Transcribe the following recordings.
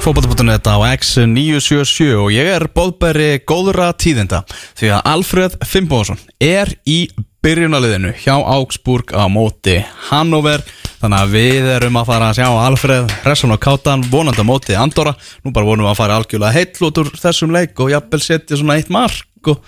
Fótbolta.net á X977 og ég er bóðbæri góðra tíðinda því að Alfred Fimboðsson er í byrjunaliðinu hjá Augsburg á móti Hannover. Þannig að við erum að fara að sjá Alfred Resson og Kátan vonandi á móti Andorra. Nú bara vonum við að fara algjörlega heill út úr þessum leik og jafnvel setja svona eitt mark og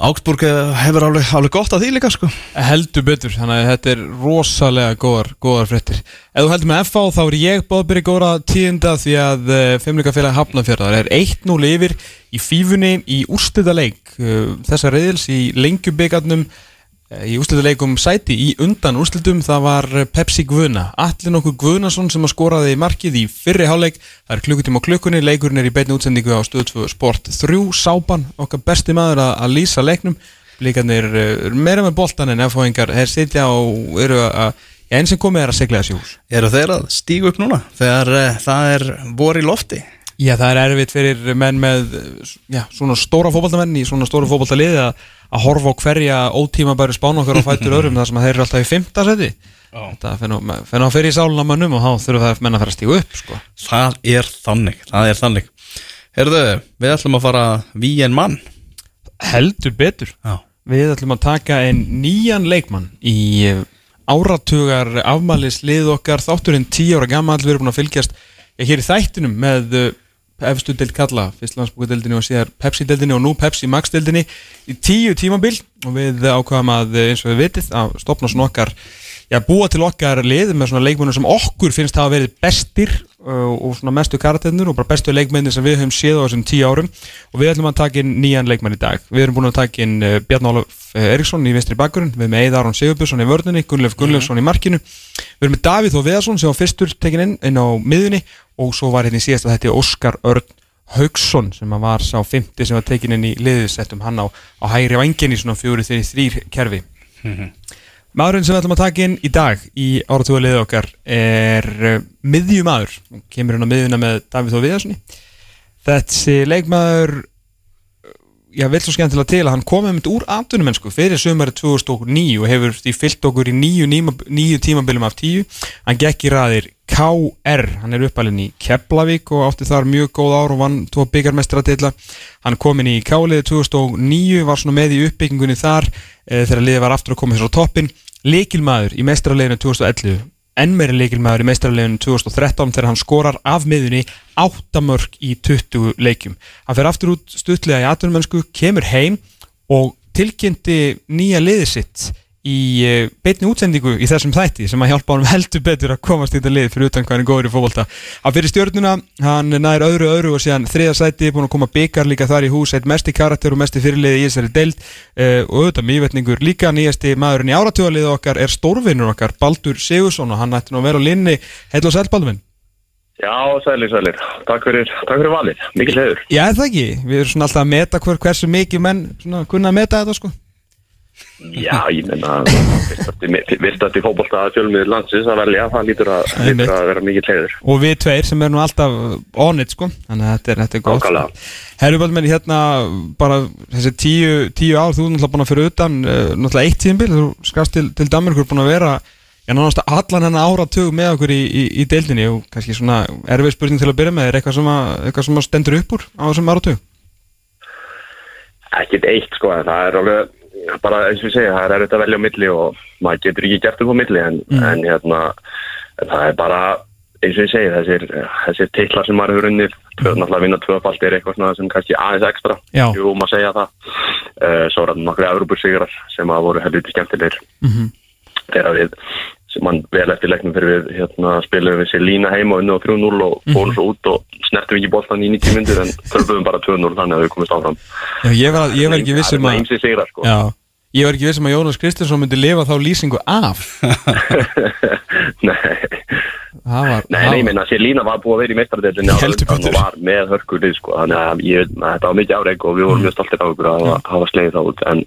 Augsburg hefur alveg, alveg gott að því líka sko. Heldur betur, þannig að þetta er rosalega góðar, góðar frettir Ef þú heldur með FA þá er ég báðbyrri góðra tíunda því að uh, Femleikafélagi Hafnarfjörðar er 1-0 yfir í fífunni í úrstæða leik uh, þessar reyðils í lengjubikarnum í úrstæðuleikum sæti í undan úrstæðum það var Pepsi Guðna Allir nokkuð Guðnason sem að skoraði markið í fyrri háleik, það er klukkutíma á klukkunni leikurinn er í beinu útsendingu á 2 Sport 3 Sápan, okkar besti maður að, að lýsa leiknum líkanir uh, meira með boltan en FH-ingar er sitja og eru að Já, einn sem komið er að segla þessi hús. Eru þeir að stígu upp núna þegar uh, það er vor í lofti? Já, það er erfitt fyrir menn með já, svona stóra fókbaltamenn í svona stóra fókbaltaliði að, að horfa á hverja ótíma bæri spánu okkar og fættur öðrum þar sem þeir eru alltaf í fymta seti. Það fennar að fyrir í sáluna mannum og þá þurfum það menn að fara að stígu upp, sko. Það er þannig, það er þannig. Herðu, við ætlum að fara við en mann. Heldur betur. Já. Við ætlum að taka einn nýjan leikmann í áratugar afmælis lið okkar þátturinn 10 ára gammal við erum búin að fylgjast ég, hér í þættinum með uh, efstu deild kalla fyrstlandsbúkadeildinni og síðar Pepsi-deildinni og nú Pepsi Max-deildinni í tíu tímabil og við ákvaðum að eins og við vitið að stopna svona okkar já, búa til okkar lið með svona leikmennir sem okkur finnst hafa verið bestir uh, og svona mestu karatennur og bara bestu leikmennir sem við höfum séð á þessum tíu árum. Og við ætlum að taka inn nýjan leikmenn í dag. Við erum búin að taka inn uh, Bjarn Ólaf Eriksson í vinstri bakkurinn, við erum með Eidar Aron Sigurbjörnsson í vörðunni, Gunnleif Gunnleifsson í markinu. Við erum með Davíð Þó Veðarsson sem var fyrstur tekin inn, inn á miðunni og svo var hérna í síðast að þetta er Óskar Örn Haugsson sem var sá 50 sem var tekin inn í liðsettum hann á, á hægri vangin í svona fjóri þeirri þrýr kerfi. Mm -hmm. Maðurinn sem við ætlum að taka inn í dag í áratúa liðu okkar er uh, miðjumadur, kemur hann á miðjuna með Davíð Þó Viðarssoni þessi leikmaður já, vil svo skemmtilega til að hann komið mynd úr aftunumennsku fyrir sömari 2009 og hefur því fyllt okkur í nýju, nýju tímabilum af tíu, hann gekk í raðir KR, hann er uppalinn í Keflavík og átti þar mjög góð ár og vann tvo byggarmestratilla, hann kom inn í Káliði 2009, var svona með í uppbyggingunni þar e, þegar liðið var aftur að koma þessar á toppin, leikilmaður í mestrarleginu 2011, enn meiri leikilmaður í mestrarleginu 2013 þegar hann skorar af miðunni áttamörk í 20 leikjum, hann fer aftur út stuttlega í atvinnumönsku, kemur heim og tilkynnti nýja liðið sitt í beitni útsendingu í þessum þætti sem að hjálpa honum heldur betur að komast í þetta lið fyrir utan hvað hann er góður í fólkvölda að fyrir stjórnuna, hann nær öðru öðru og síðan þriða sæti, búin að koma byggar líka þar í hús, eitt mest í karakter og mest í fyrirliði í þessari deild uh, og auðvitað mývetningur líka nýjasti maðurinn í áratjóðalið okkar er stórvinnur okkar Baldur Sigursson og hann ætti nú að vera á linni heil og sæl Baldurinn Já, sælir, sælir. Takk fyrir, takk fyrir valið. Mikið hliður. Já, það ekki. Við erum svona alltaf að meta hver, hversu mikið menn kunna að meta þetta, sko. Já, ég menna virtasti fókbólta fjölmiður landsins að velja, það lítur að, lítur að vera mikið hliður. Og við tveir sem erum nú alltaf on it, sko. Þannig að þetta er, þetta er gott. Ákvæmlega. Herru Baldurinn, hérna bara þessi tíu, tíu ár, þú er náttúrulega búin að fyrir utan, uh, náttúrulega eitt tíðinbil, þú skast til, til Danmark, þú er búin að vera Já, náttúrulega allan hennar áratug með okkur í, í, í deildinni og kannski svona erfið spurning til að byrja með, er eitthvað sem, að, eitthvað sem stendur upp úr á þessum áratug? Ekkert eitt sko, það er alveg, bara eins og ég segja, það er erfitt að velja á milli og maður getur ekki gert upp á milli en, Mm. en hérna, það er bara, eins og ég segja, þessir, þessir titlar sem maður hefur unnið, náttúrulega að vinna tvöfald er eitthvað sem kannski aðeins ekstra, jú, maður segja það, uh, svo er það nokkru Európussigrar sem að voru helviti skemmtilegir. Mm -hmm. þegar við sem mann vel eftir leiknum fyrir við hérna, spilum við sér lína heima og unni á 3-0 og fórum svo út og snertum ekki boltan í 90 myndir en törfum bara 2-0 þannig að við komumst áfram. Já, ég var, ég var ekki vissum að og sigrar sko. Já, ég var ekki vissum að Jónas Kristinsson myndi lifa þá lýsingu af. Nei, var, nei, nei, ég meina sér lína var búið að vera í á betur. og var með hörkulið sko þannig að ég, að þetta var mikið áreik og við vorum mjög stoltir af okkur að hafa- hafa slegið það út. En,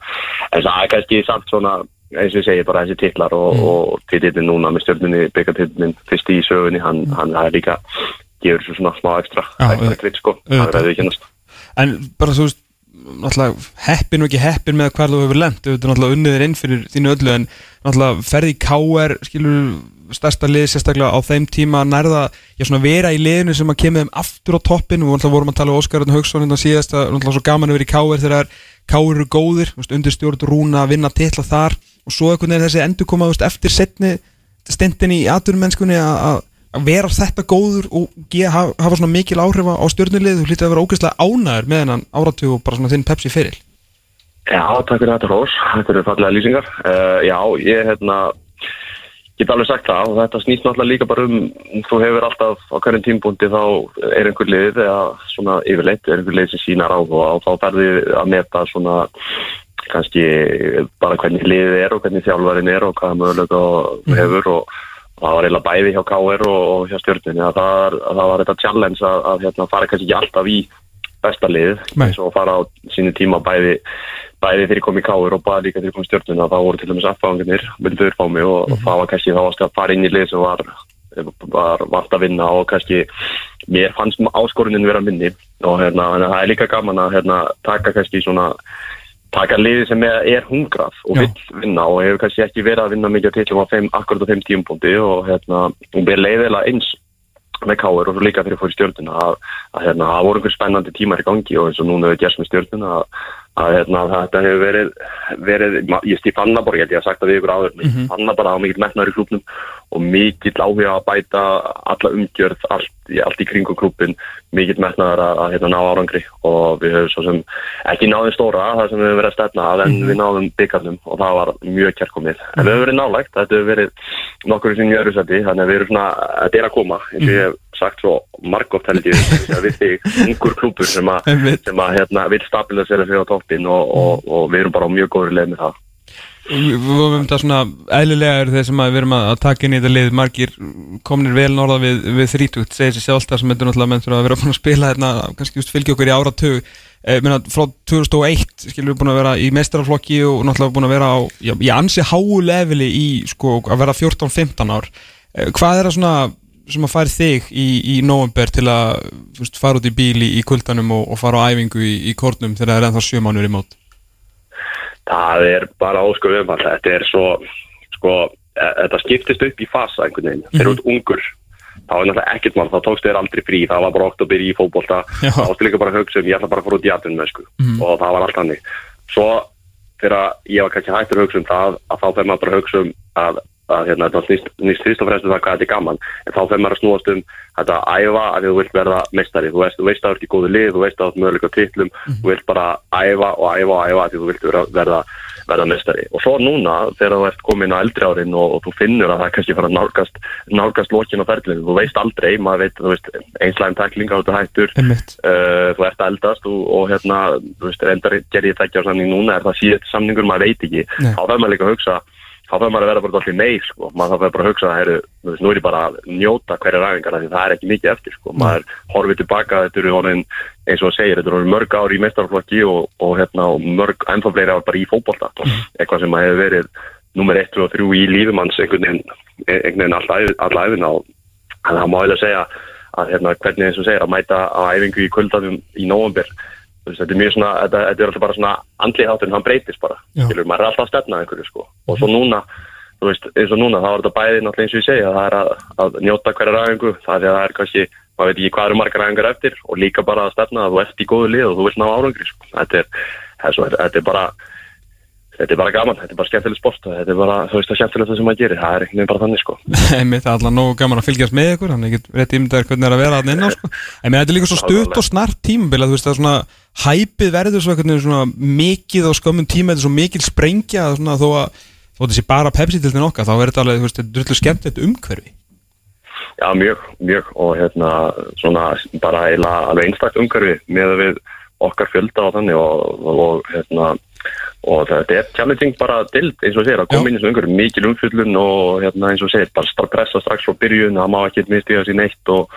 en það er kannski samt svona eins og ég segi bara þessi titlar og, og titillin núna með stjórnunni byggatitillin fyrst í sögunni, hann, hann það er líka gefur svo svona smá ekstra ekstra gritt sko, það er að við kennast En bara þú veist náttúrulega heppin og ekki heppin með hvað þú hefur lent þú hefur náttúrulega unniðir inn fyrir þínu öllu en náttúrulega ferði í K.R. skilur stærsta lið sérstaklega á þeim tíma nærða, já svona vera í liðinu sem að kemur þeim aftur á toppin og náttúrulega vorum að tala um Óskar Haugsson hérna síðast að náttúrulega svo gaman að vera í K.R. þegar K.R. eru góðir, undir stjórn rúna að vinna tilla þar og svo einhvern veginn þessi endur koma eftir setni stendin í aturmennskunni að vera þetta góður og hafa, hafa svona mikil áhrif á stjórnulið þú hlítið að vera ógeðslega ánæður með hennan áratug og bara svona þinn Pepsi fyrir Já, takk fyrir þetta Rós, þetta eru fallega lýsingar. Uh, Já, ég hérna get alveg sagt það og þetta snýst náttúrulega líka bara um þú hefur alltaf á hverjum tímbúndi þá er einhver lið eða svona yfirleitt er einhver lið sem sínar á og þá ferði að meta svona kannski bara hvernig liðið er og hvernig þjálfarin er og hvaða mögulega mm. hefur og það var eiginlega bæði hjá K.R. og, og hjá stjórnunni að það, það var þetta challenge að, að hérna, fara kannski ekki alltaf í besta lið eins og fara á sínu tíma bæði, bæði þegar ég kom í K.R. og bæði líka þegar ég kom í stjórnunni að það voru til dæmis aðfanginir vildur fá mig og, mm -hmm. og það var kannski þá að fara inn í lið sem var, var vart að vinna og kannski mér fannst áskorunin vera minni og hérna, það er líka gaman að hérna, taka kannski svona taka liði sem er, hungrað og vill vinna og hefur kannski ekki verið að vinna mikið til á þeim, akkurat á þeim tímpunkti og hérna, hún ber leiðilega eins með káður og líka fyrir að í stjórnuna að, að hérna, það voru einhver spennandi tímar í gangi og eins og núna hefur við gert með stjórnuna að, að hérna, þetta hefur verið, verið ég stýr Fannaborg, ég hef sagt það við ykkur áður mm -hmm. Fannaborg á mikill metnar í klúpnum og mikill áhuga að bæta alla umgjörð, allt, allt í kringum klúpin mikill metnar að, að hérna, ná árangri og við höfum svo sem ekki náðum stóra, það sem við höfum verið að stefna að en -hmm. við náðum byggarnum og það var mjög kærkomið, en við höfum verið nálægt þetta hefur verið nokkur sem ég öru seti þannig að við erum svona, þetta er að koma eins og ég hef sagt svo margótt held ég við þig ungur klúpur sem að, sem að hérna, vil stabilisera sig á toppin og, og, og við erum bara á mjög góður leið með það. Um þetta svona eðlilega er þeir sem við erum að taka inn í þetta lið margir komnir vel norða við, við þrítugt segir sér sjálf það sem þetta náttúrulega menn að vera að spila hérna, kannski just fylgja okkur í áratug. Eh, minna, frá 2001 skilur við búin að vera í mestrarflokki og náttúrulega búin að vera á, já, í ansi háu leveli í sko að vera 14-15 ár. Eh, hvað er það svona sem að færi þig í, í november til að fyrst, fara út í bíli í kuldanum og, og fara á æfingu í, í kórnum þegar það er ennþá sjömanur í mót? Það er bara umfall þetta. Er svo sko, e, þetta skiptist upp í fasa einhvern veginn, þeir eru út ungur. Þá er náttúrulega ekkert mann, þá tókst þér aldrei frí. Það var bara oktober í fókbólta þá áttu líka bara að hugsa um, ég ætla bara að fara út í aðtunum sko. mm. og það var allt hannig svo þegar ég var kannski hægt að hugsa um það að þá þegar maður bara hugsa um að að hérna, þetta snýst, snýst fyrst og fremst um það hvað þetta er gaman. En þá fyrir maður að snúast um þetta að æfa að þú vilt verða mestari þú veist, þú veist að þú ert í góðu lið, þú veist að þú ert möguleika tillum, mm -hmm. þú vilt bara æfa og æfa og æfa að þú vilt verða, verða mestari og svo núna þegar þú ert komin á eldri árin og, og þú finnur að það kannski fara nálgast nálgast lokin á ferlinu, þú veist aldrei maður veit, þú veist, einslægum takling á þetta hættur uh, þú ert að eldast og, og hérna, þú veist, á maður þá maður að þarf maður að vera bara allir meir sko. maður þarf bara að hugsa að nú er ég bara að njóta hverja ræðingar því það er ekki mikið eftir sko. maður horfið tilbaka þetta eru honin, eins og það segir, þetta eru mörg ár í mestarflokki og, og, hérna, og mörg ennþá fleiri ár bara í fókbólta eitthvað sem hefur verið nummer 1 og 3 í lífumanns einhvern veginn alltaf æfina og það má eiginlega segja að hérna, hvernig eins og segir að mæta á æfingu í kvöldanum í nógambér þetta er mjög svona, þetta, þetta er alltaf bara svona andlið háturinn, hann breytist bara Skilur, maður er alltaf að stefna einhverju sko. Og svo núna, þú veist, eins og núna þá er þetta bæði náttúrulega eins og ég segja, það er að, að njóta hverja ræðingu, það er að það er kannski maður veit ekki hvað eru margar ræðingar eftir og líka bara að stefna að þú ert í góðu lið og þú vilt ná árangri sko. þetta er, þetta er bara þetta er bara gaman, þetta er bara skemmtileg sport þetta er bara, þú veist það skemmtilegt það sem maður gerir það er ekkert bara þannig sko. Það er alltaf nógu gaman að fylgjast með ykkur þannig að rétt ímyndaður hvernig það er að vera að inn á sko. en þetta er líka svo stutt og snart tímabil þú veist það er svona, hæpið verður svona, svona mikið á skömmun tíma þetta er svo mikil sprengja svona, þó að þó þessi bara Pepsi til þinn okkar þá verður þetta alveg, er og svona þetta er challenging bara til eins og segir að koma inn eins og einhverjum mikil umfyllun og hérna eins og segir bara pressa strax frá byrjun, það má ekki mistiða sér neitt og,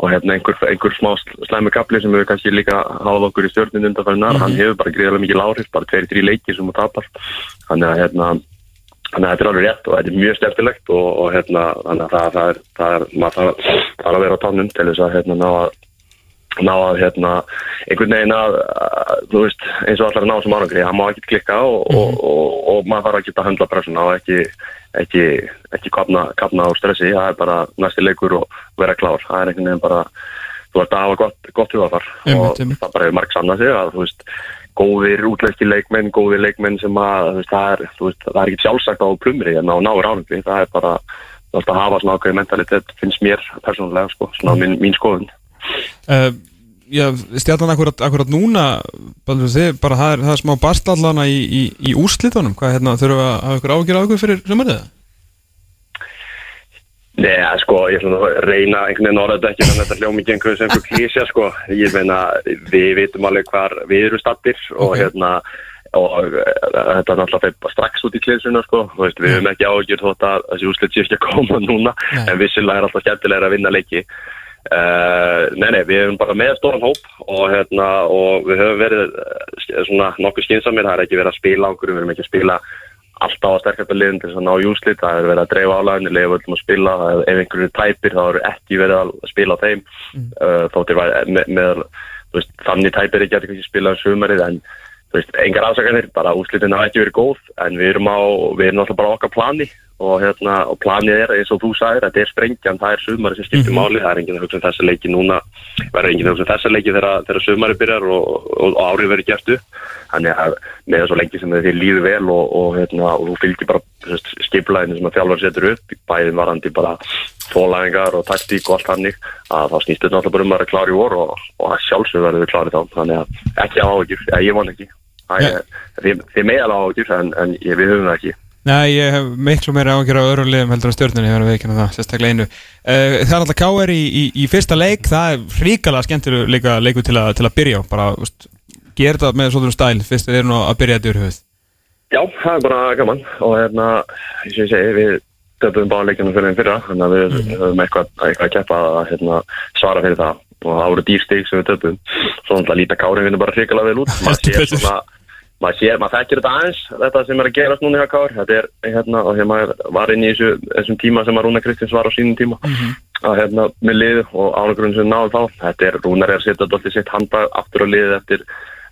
og hérna einhver, einhver smá slæmi kapli sem við kannski líka háða okkur í stjórnum undanfærinar, mm -hmm. hann hefur bara greiðilega mikil áhrif, bara tveiri, þrjí leiki sem hún tapar. Þannig að hérna þannig að þetta er alveg rétt og þetta er mjög steftilegt og, og hérna þannig að það, það er, það er maður þarf að vera á tánum til þess að hérna ná að ná að hérna einhvern veginn að, að þú veist eins og allar að ná sem árangri hann má ekki klikka og, og, og, og maður þarf ekki að höndla pressuna og ekki ekki, ekki kapna, kapna á stressi. Það er bara næsti leikur og vera klár. Það er einhvern veginn bara þú ert að hafa gott, gott hugafar Einmitt, og einmitt. það bara hefur marg sann að sig að þú veist góðir útlæski leikmenn, góðir leikmenn sem að þú veist, það, er, veist, það er ekki sjálfsagt á plumri en á náður árangri. Það er bara þú veist, að hafa svona ákveði mentalitet finnst mér persónulega sko, svona mín, mín skoðun Uh, stjarnan akkurat, akkurat núna þið, bara það, er, það er smá bastallana í, í, í úrslitunum hvað hérna, þurfum við að hafa ykkur ágjör á ykkur fyrir sumarið? Nei, sko, ég ætla nú að reyna einhvern veginn orðað ekki að þetta hljómi ekki einhverjum sem einhver klísja, sko. Ég meina, við vitum alveg hvar við erum stattir og Ok. hérna, og uh, þetta er náttúrulega fyrir strax út í klísuna, sko. Veist, við höfum ekki áhugjur þótt að þessi úslit sé ekki að koma núna, Nei. en vissilega er alltaf skemmtilega að vinna leiki. Uh, nei, nei, við erum bara með stóran hóp og hérna, og við höfum verið uh, svona nokkuð skynsamir, það er ekki verið að spila á okkur, við erum ekki að spila alltaf að sterkasta liðin til þess að ná júslit. Það er verið að dreifa álæðinu, leiða öllum að spila. Ef einhverju er tæpir þá eru ekki verið að spila á þeim. Mm. uh, þóttir var með, með veist, þannig tæpir ekki að spila um sumarið en veist, engar afsakanir, bara úslitin hafa ekki verið góð en við erum á, við erum náttúrulega bara okkar plani og hérna, og planið er eins og þú sagðir, þetta er sprengjan, það er sumarið sem skiptir máli, það er enginn að hugsa um þessa leiki núna, verður enginn að hugsa um þessa leiki þegar, þegar sumarið byrjar og, og, og árið verður gert upp. Þannig að með svo lengi sem þið líður vel og, og, hérna, og þú fylgir bara skiplæðinu sem að þjálfar setur upp bæðin varandi bara tólæðingar og taktík og allt hannig að þá snýst þetta náttúrulega bara um að vera klári í vor og, og að sjálfsög verður við klári þá. Þannig að ekki áhugjur, ég von ekki Það er- þið, þið meðal áhugjur en, en ég, við höfum það ekki Nei, ég hef miklu meira ágjör á öðrum liðum heldur en stjórnunni, ég verður að veikina það, sérstaklega einu. Uh, það er alltaf K.R. í, í, í fyrsta leik, það er fríkala skemmtileg líka leiku til, að- til að byrja bara, gera þetta með svona stæl, fyrst við erum að byrja þetta yfir höfuð. Já, það er bara gaman og hérna, eins og ég segi, við döpum bara leikjunum fyrir þeim fyrra þannig að við höfum eitthvað, að keppa að hérna, svara fyrir það og það voru dýrstig sem við döpum svo náttúrulega líta kárin vinnu bara hrikalega vel út maður betur. svona maður sér, maður þekkir þetta aðeins þetta sem er að gerast núna hjá Kár þetta er, hérna, og maður var inn í þessu, þessum tíma sem að Rúna Kristins var á sínum tíma. Að hérna, með lið og ánogrunn sem náðu þá, þetta er, Rúnar er að setja alltaf sitt handa aftur á liðið eftir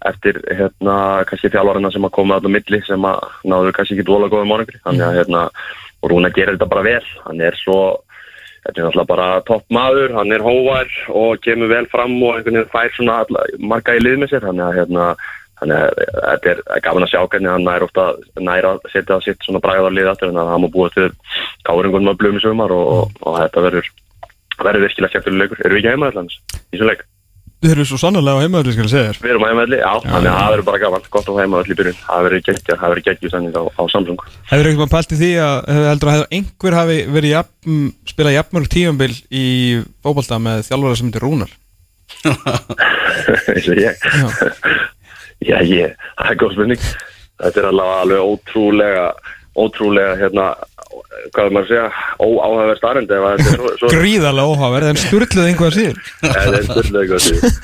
eftir, hérna, kannski þjálfarina sem að koma á milli sem að náðu kannski ekki dvola góðum ánogrunn, þannig að, hérna og Rúnar gerir þetta bara vel, hann er svo þetta er náttúrulega bara topp maður. Hann er hóvar og kemur vel fram og einhvern veginn fær svona marga í lið með sér, þannig að, hérna Þannig að þetta er gaman að sjá hvernig hann nær ofta nær að setja sitt svona bræðarlið aftur en að hann má búa til káringun með blömi sumar og, og, og þetta verður verður virkilega skemmtileg leikur. Erum við ekki heimaðallans í þessum leik? Við erum svo sannlega á heimaður, skal ég segja þér. Við erum á heimaðalli, já, þannig að það verður bara gaman gott að heimaðall í byrjun. Það verður geggjað, það verður geggjað sannig á, á Samsung. Hefur eitthvað pælt í því að heldur að hefur einhver hafi verið jafn, spilað jafnmörg tíumbil í fótbolta með þjálfara sem heitir Rúnar? Já, ég, það er góð spurning. Þetta er alveg, alveg ótrúlega, ótrúlega, hérna, hvað er maður að segja, óáhæfver starrend að er Gríðarlega óháverð, en sturluð einhvað síður. Það er styrlega góð síðan.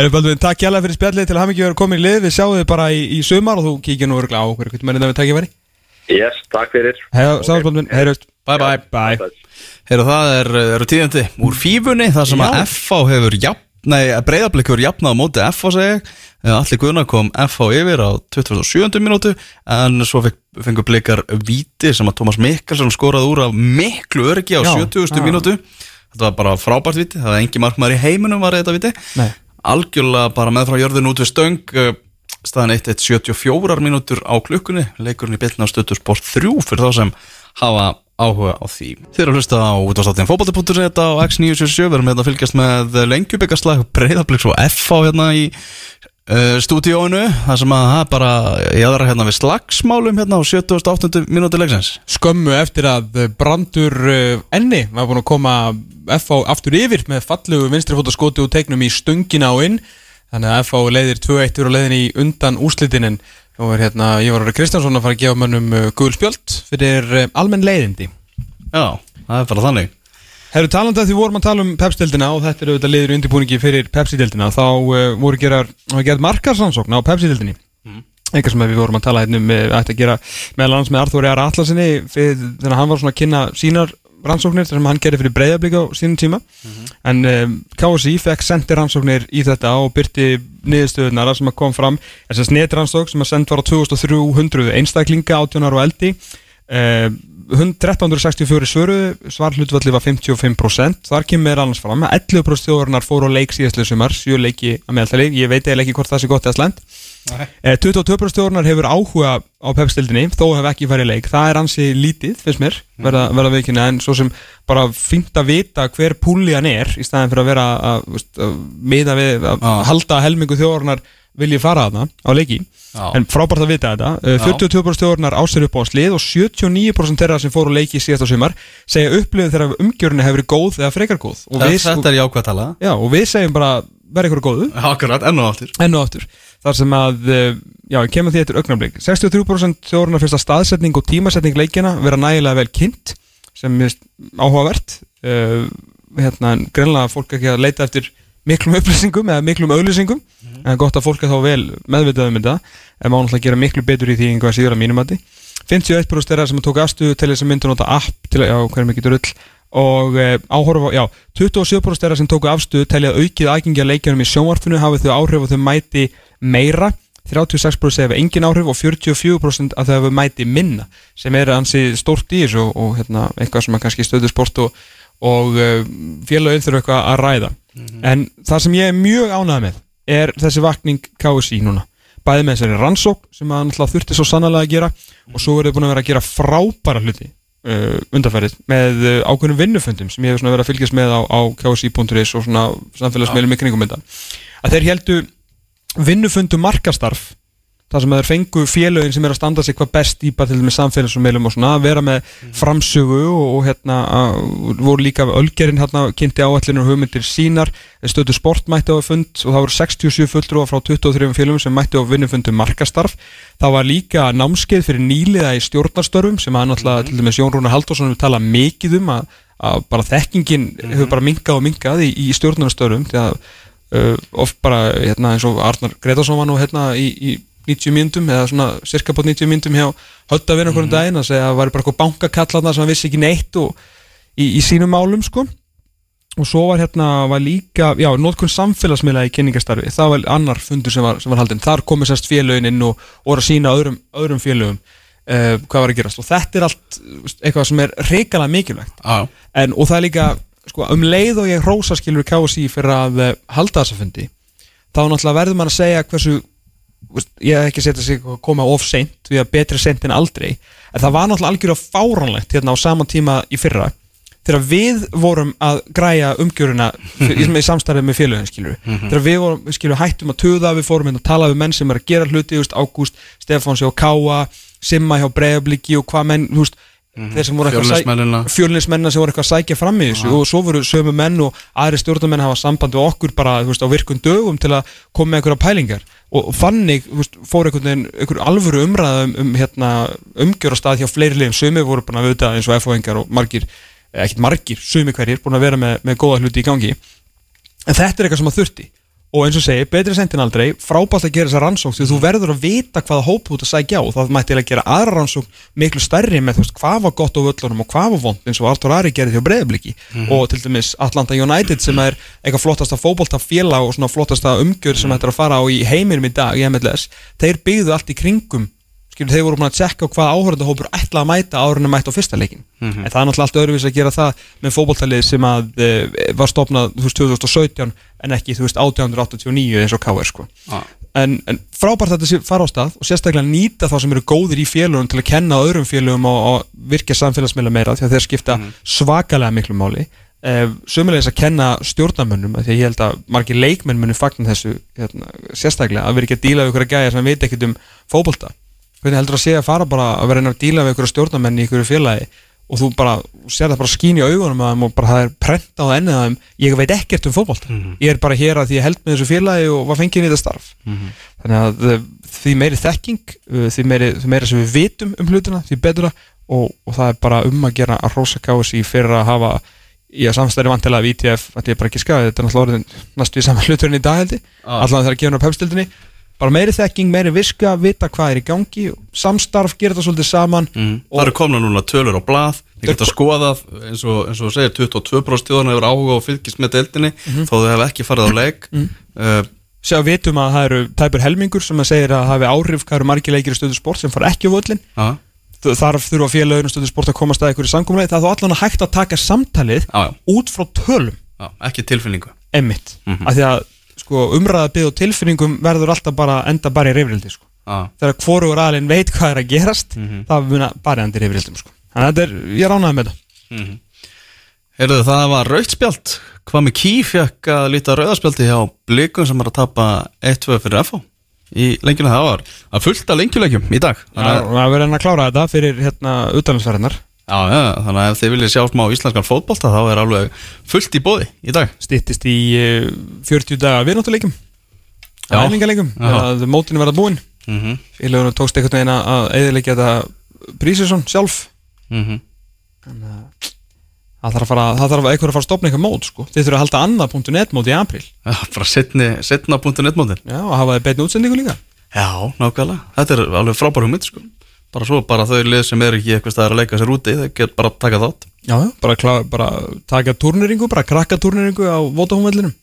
Erum Baldvin, takk hjálpa fyrir spjallið til að hafa ekki verið komin í lið, við sjáum þið bara í, í sumar og þú kíkir nú örgulega á okkur, hvernig mennir það við takkið væri? Yes, takk fyrir. Hei, sáðum Baldvin, heyrjast. Bye bye Bye. Heyrðu það er, eru tíðandi úr fífunni þar sem að Já. FH hefur jafn, nei, breyðarblik hefur jafnað á móti FH segi ég Allir Gunnar kom FH yfir á 27. mínútu en svo fengur blikar víti sem að Tómas Mikkelsen skoraði úr af miklu öryggi á Já, 70. já. mínútu Þetta var bara frábært víti, það var engi markmaður í heiminum var þetta víti Nei. Algjörlega bara með frá jörðin út við stöng eh, staðan 1-1-74 mínútur á klukkunni leikurinn í byrna á stöttur sport 3 fyrir þá sem hafa áhuga á því. Þeir eru að hlusta á útváðstáttin fótbolti.net á X977 við erum hérna að fylgjast með lengjubikaslag breyðabliks og FH hérna í uh, stúdíóinu þar sem að það er bara jáðara hérna við slagsmálum hérna á 78. mínúti leiksins. Skömmu eftir að Brandur uh, Enni var búin að koma FH aftur yfir með fallugu vinstrifótaskoti og teiknum í stöngina á inn þannig að FH leiðir 2-1 úr á leiðin í undan úslitinin og er hérna Ívar Kristjánsson að fara að gefa mönnum uh, gul spjöld fyrir uh, almenn leiðindi. Já, það er bara þannig. Herru talandi að því vorum að tala um Pepsi-deldina og þetta er auðvitað liður undirbúningi fyrir Pepsi-deldina þá uh, voru gerar, gerð markarsansókn á Pepsi-deldinni eitthvað sem við vorum að tala hérna um að gera meðal annars með Arþóri Ara Atlasinni þegar hann var svona að kynna sínar rannsóknir sem hann gerði fyrir breyðablík á sínum tíma. En um, KSI fekk sendir rannsóknir í þetta og byrti niðurstöðunar sem kom fram. Þess að snetrannsók sem að send var á 2300 einstaklinga 18 ára og eldi um, 1364 svöru svarhlutvalli var 55% þar kemur annars fram að 11% þjóðarinnar fóru á leik síðastlega sumar 7 leiki að meðaltali, ég veit eða ekki hvort það sé gott eða slæmt Eh, 22% stjórnar hefur áhuga á pepstildinni þó hef ekki farið leik. Það er ansi lítið, finnst mér verða, verða veikina en svo sem bara fínt að vita hver púli hann er í staðin fyrir að vera að, veist, að miða við að Já. halda helmingu þjórnar vilji fara að það á leiki. Já. en frábært að vita þetta. Eh, 42% stjórnar ásér upp á slið og 79% þeirra sem fóru leiki síðast á sumar segja upplifið þegar umgjörinu hefur verið góð eða frekar góð. Og við, Þetta jákvæð tala já, og við segjum bara verða ykkur góðu. Akkurat, og enn og aftur þar sem að, eh, já, kemur því eftir augnablik. 63% þjóðurnar fyrst að staðsetning og tímasetning leikina vera nægilega vel kynnt sem er áhugavert. Uh, hérna, en greinlega fólk ekki að leita eftir miklum upplýsingum eða miklum auðlýsingum en það er gott að fólk er þá vel meðvitað um þetta. En má náttúrulega gera miklu betur í því einhvað síður að mínum að 51% er það sem tók afstöðu til þess að mynda nota app til að, já, hverjum ekki drull. Og e, áhorfa, já, 27% þeirra sem tóku afstöðu telja að aukið aðgengi að leikjanum í sjónvarpinu hafið þau áhrif og þau mæti meira 36% segja við engin áhrif og 44% að þau hefur mæti minna sem er ansi stórt í þessu og, og hérna, eitthvað sem er kannski stöðu sport og, og uh, félagin þurfa eitthvað að ræða. En það sem ég er mjög ánægð með er þessi vakning KSI núna. Bæði með þessari rannsók sem að náttúrulega þurfti svo sannlega að gera og svo er þau búin að vera að gera frábæra hluti uh, undarfærið með uh, ákveðnum vinnufundum sem ég hef svona verið að fylgjast með á, á KSI.is og svona samfélagsmeilum kringum þetta. Að þeir heldu vinnufundum markastarf þar sem þeir fengu félögin sem er að standa sig hvað best í bara til með samfélagsmeilum og svona að vera með framsögu og, og hérna að, voru líka Ölgerinn hérna kynnti áallinu og hugmyndir sínar stöðu sport mætti á fund og það voru 67 fulltrúa frá 23 félögum sem mætti á vinnufundum markastarf. Það var líka námskeið fyrir nýliða í stjórnarstörfum sem að náttúrulega til dæmis Jón Rúnar Halldórsson við tala mikið um að, að bara þekkingin hefur bara minkað og minkað í, í stjórnarstörfum því að uh, oft bara hérna, eins og Arnar Gretarsson var nú hérna í, í 90 mínútum eða svona cirka på 90 mínútum hjá hötta við einhvern daginn að segja að það var bara eitthvað bankakallarna sem hann vissi ekki neitt og í, í sínum málum sko. Og svo var hérna var líka, já, nótkunn samfélagsmiðla í kynningastarfi, það var annar fundur sem var, sem var haldinn, þar komið sérst félögin inn og, að sína öðrum, öðrum félögum uh, hvað var að gerast. Og þetta er allt eitthvað sem er reikalega mikilvægt. Já, en, og það er líka, sko, um leið og ég rósa skilur KSI fyrir að uh, halda þessa fundi, þá náttúrulega verður mann að segja hversu veist, ég hef ekki setja sig að koma of seint við að betri seint en aldrei en það var náttúrulega algjörlega fáránlegt hérna á sama tíma í fyrra þegar við vorum að græja umgjöruna í, samstæðið með félögin skilur. Þegar við vorum, skilur, hættum að töða við fórum hérna að tala við menn sem er að gera hluti Ágúst, Stefánsi og Káa Simma hjá Breiðabliki og hvað menn þú veist, þeir sem voru eitthvað að sæ- Fjölnismennina. sem voru eitthvað að sækja fram í þessu. Og svo voru sömu menn og aðri stjórnarmenn hafa samband við okkur bara veist, á virkun dögum til að koma með einhverja pælingar. Og, og veist, fór einhvern veginn einhver alvöru umræða um, um hérna, umgjörastað hjá fleiri liðum. Sömu voru bara að vita eins og FO-engar og margir, eh, ekkert margir, sömu hverjir búin að vera með, með góða hluti í gangi. En þetta er eitthvað sem að þurfti og eins og segi, betri sent en aldrei frábært að gera þessa rannsók því þú verður að vita hvaða hóp þú ert að sækja á. Og það mætti eiginlega gera aðra rannsók miklu stærri með þú veist hvað var gott á völlunum og hvað var vond eins og Artur Ari gerði þjó breyðabliki og til dæmis Atlanta United sem er eitthvað flottasta fótbolta félag og svona flottasta umgjör sem þetta er að fara á í heiminum í dag í MLS, þeir byggðu allt í kringum skilur þeir voru búin að tjekka hvað áhörðahópur ætla að mæta en að mæta á fyrsta leikin en það er náttúrulega allt öðruvís að gera það með fótboltalið sem að e, var stopnað þú veist 2017 en ekki þú veist 1889 eins og KR sko. Já. en, en frábært að þetta fara á stað og sérstaklega nýta þá sem eru góðir í félögum til að kenna öðrum félögum og, og virkja samfélagsmiðla meira því að þeir skipta svakalega miklu máli. Eh, sömulegis að kenna stjórnarmönnum af því að ég held að margir leikmenn muni fagna þessu hérna, sérstaklega að vera ekki að díla við ykkur að gæja sem veit ekkert um fótbolta hvernig heldur að sé að fara bara að vera einn að díla við ykkur stjórnarmenn í ykkur félagi og þú bara sér það bara skín í augunum að þeim og bara það er prent á ennið að þeim. Ég veit ekkert um fótbolta. Ég er bara hér að því ég held með þessu félagi og var fengið í þetta starf. Þannig að eh, því meiri þekking eh, því meiri, því meiri sem við vitum um hlutina því betra og, og það er bara um að gera að rosa kási fyrir að hafa í að samstæri vantilega af ITF að ég bara ekki skaði, þetta er náttúrulega orðin næstu í saman hluturinn í dag held ég, Ah. allan þegar að gefa bara meiri þekking, meiri viska, vita hvað er í gangi samstarf, gera þetta svolítið saman Það eru komna núna tölur á blað Þið geta skoðað eins og, eins og þú segir 22% þjóðan hefur áhuga og fylgist með deildinni þó þau hefur ekki farið á leik. Uh, Sjá, vitum að það eru tæpur helmingur sem að segir að hafi áhrif hvað eru margir leikir í stöðu sport sem fara ekki á völlin Já, þar þurfa félaginu stöðu sport að komast að ykkur í samkomlega það er þó allan að hægt að taka samtalið já, út frá tölum. Já, ekki tilfinningu. Emmitt, Mhm. af því að sko, umræða byggð og tilfinningum verður alltaf bara enda bara í reyfrildi sko. Já, þegar hvorugur aðlinn veit hvað er að gerast Mhm. það muna bara enda í reyfrildum sko. þannig að þetta er, ég ránaði með það mhm. Heyrðu, það var rauðspjald Hvað með ký fekk að líta rauðaspjaldi hjá blikum sem er að tapa 1-2 fyrir FH í lengjuna það var að fullta lengjuleikjum í dag. Það verður enn að klára þetta fyrir hérna utanlandsverðinar já, já, þannig að ef þið viljið sjá smá íslenskan fótbolta þá er alveg fullt í bóði í dag. Stýttist í uh, 40 daga viðnáttuleikum Já. að mótinu verða búin. Mm -hmm. félagunum tókst einhvern veginn að- eðilegja þetta Brísesson sjálf. Mm Þannig að það þarf að fara, það þarf að einhver að fara að stopna eitthvað mót sko. þið þurfa að halda annað.net mót í april Já, bara setni, setna punktu netmótin. Já, og hafa þið beinu útsendingu líka. Já, nákvæmlega, þetta er alveg frábær hugmynd sko. Bara svo, bara þau lið sem eru ekki eitthvað staðar að leika sér úti, þau get bara að taka þátt. Já, bara, klá, bara taka turneringu bara krakka turneringu á Votahómvellinum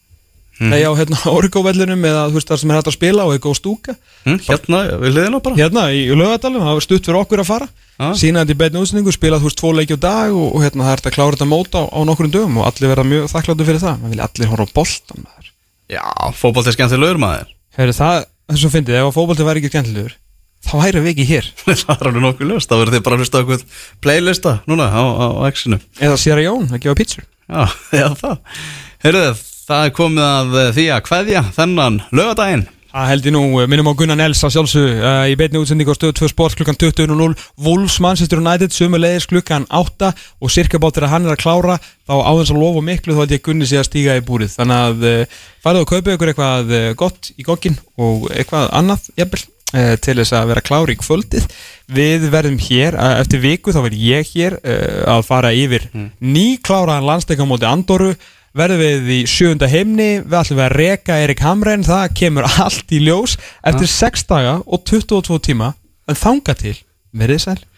mm. nei á hérna Origo-vellinum eða þú veist það sem er hægt að spila og eitthvað stúka. Hm, Hérna, við liðina bara. Hérna í lögadalum, það var stutt fyrir okkur að fara. Já. sína þetta í beinu útsendingu, spila þú veist tvo leiki á dag og, og hérna það er þetta að klára þetta mót á, á nokkrum dögum og allir verða mjög þakkláttu fyrir það. Maður vilja allir horfa á boltan Já, fótbolt er skemmtilegur maður. Heru, það, að að þá væri við ekki hér. Það er alveg nokkuð löst, þá verður þið bara að hlusta eitthvað playlista núna á, á, á X-inu. Eða Sierra Jón að gefa pítsur Já, já það. Heyrðu, það er komið að eh, því að kveðja þennan lögadaginn Það held ég nú, eh, minnum á Gunnar Nels að sjálfsög uh, í beitni útsendingu á stöðu 2 sport klukkan 20.00 Wolves Manchester United sömu leiðis klukkan 8 og cirka bát þegar hann er að klára þá áðans að lofa miklu þá held ég að Gunni sé að stíga í búrið. Þannig að uh, farið og kaupið ykkur eitthvað gott í gokkin og eitthvað annað jafnvel til þess að vera klári í kvöldið. Við verðum hér, uh, eftir viku þá verð ég hér uh, að fara yfir nýkláraðan landsleika á móti Andoru verðum við í sjöunda heimni við ætlum við að reka Erik Hamren það kemur allt í ljós. Eftir 6 daga og 22 tíma en þanga til, verðið sæl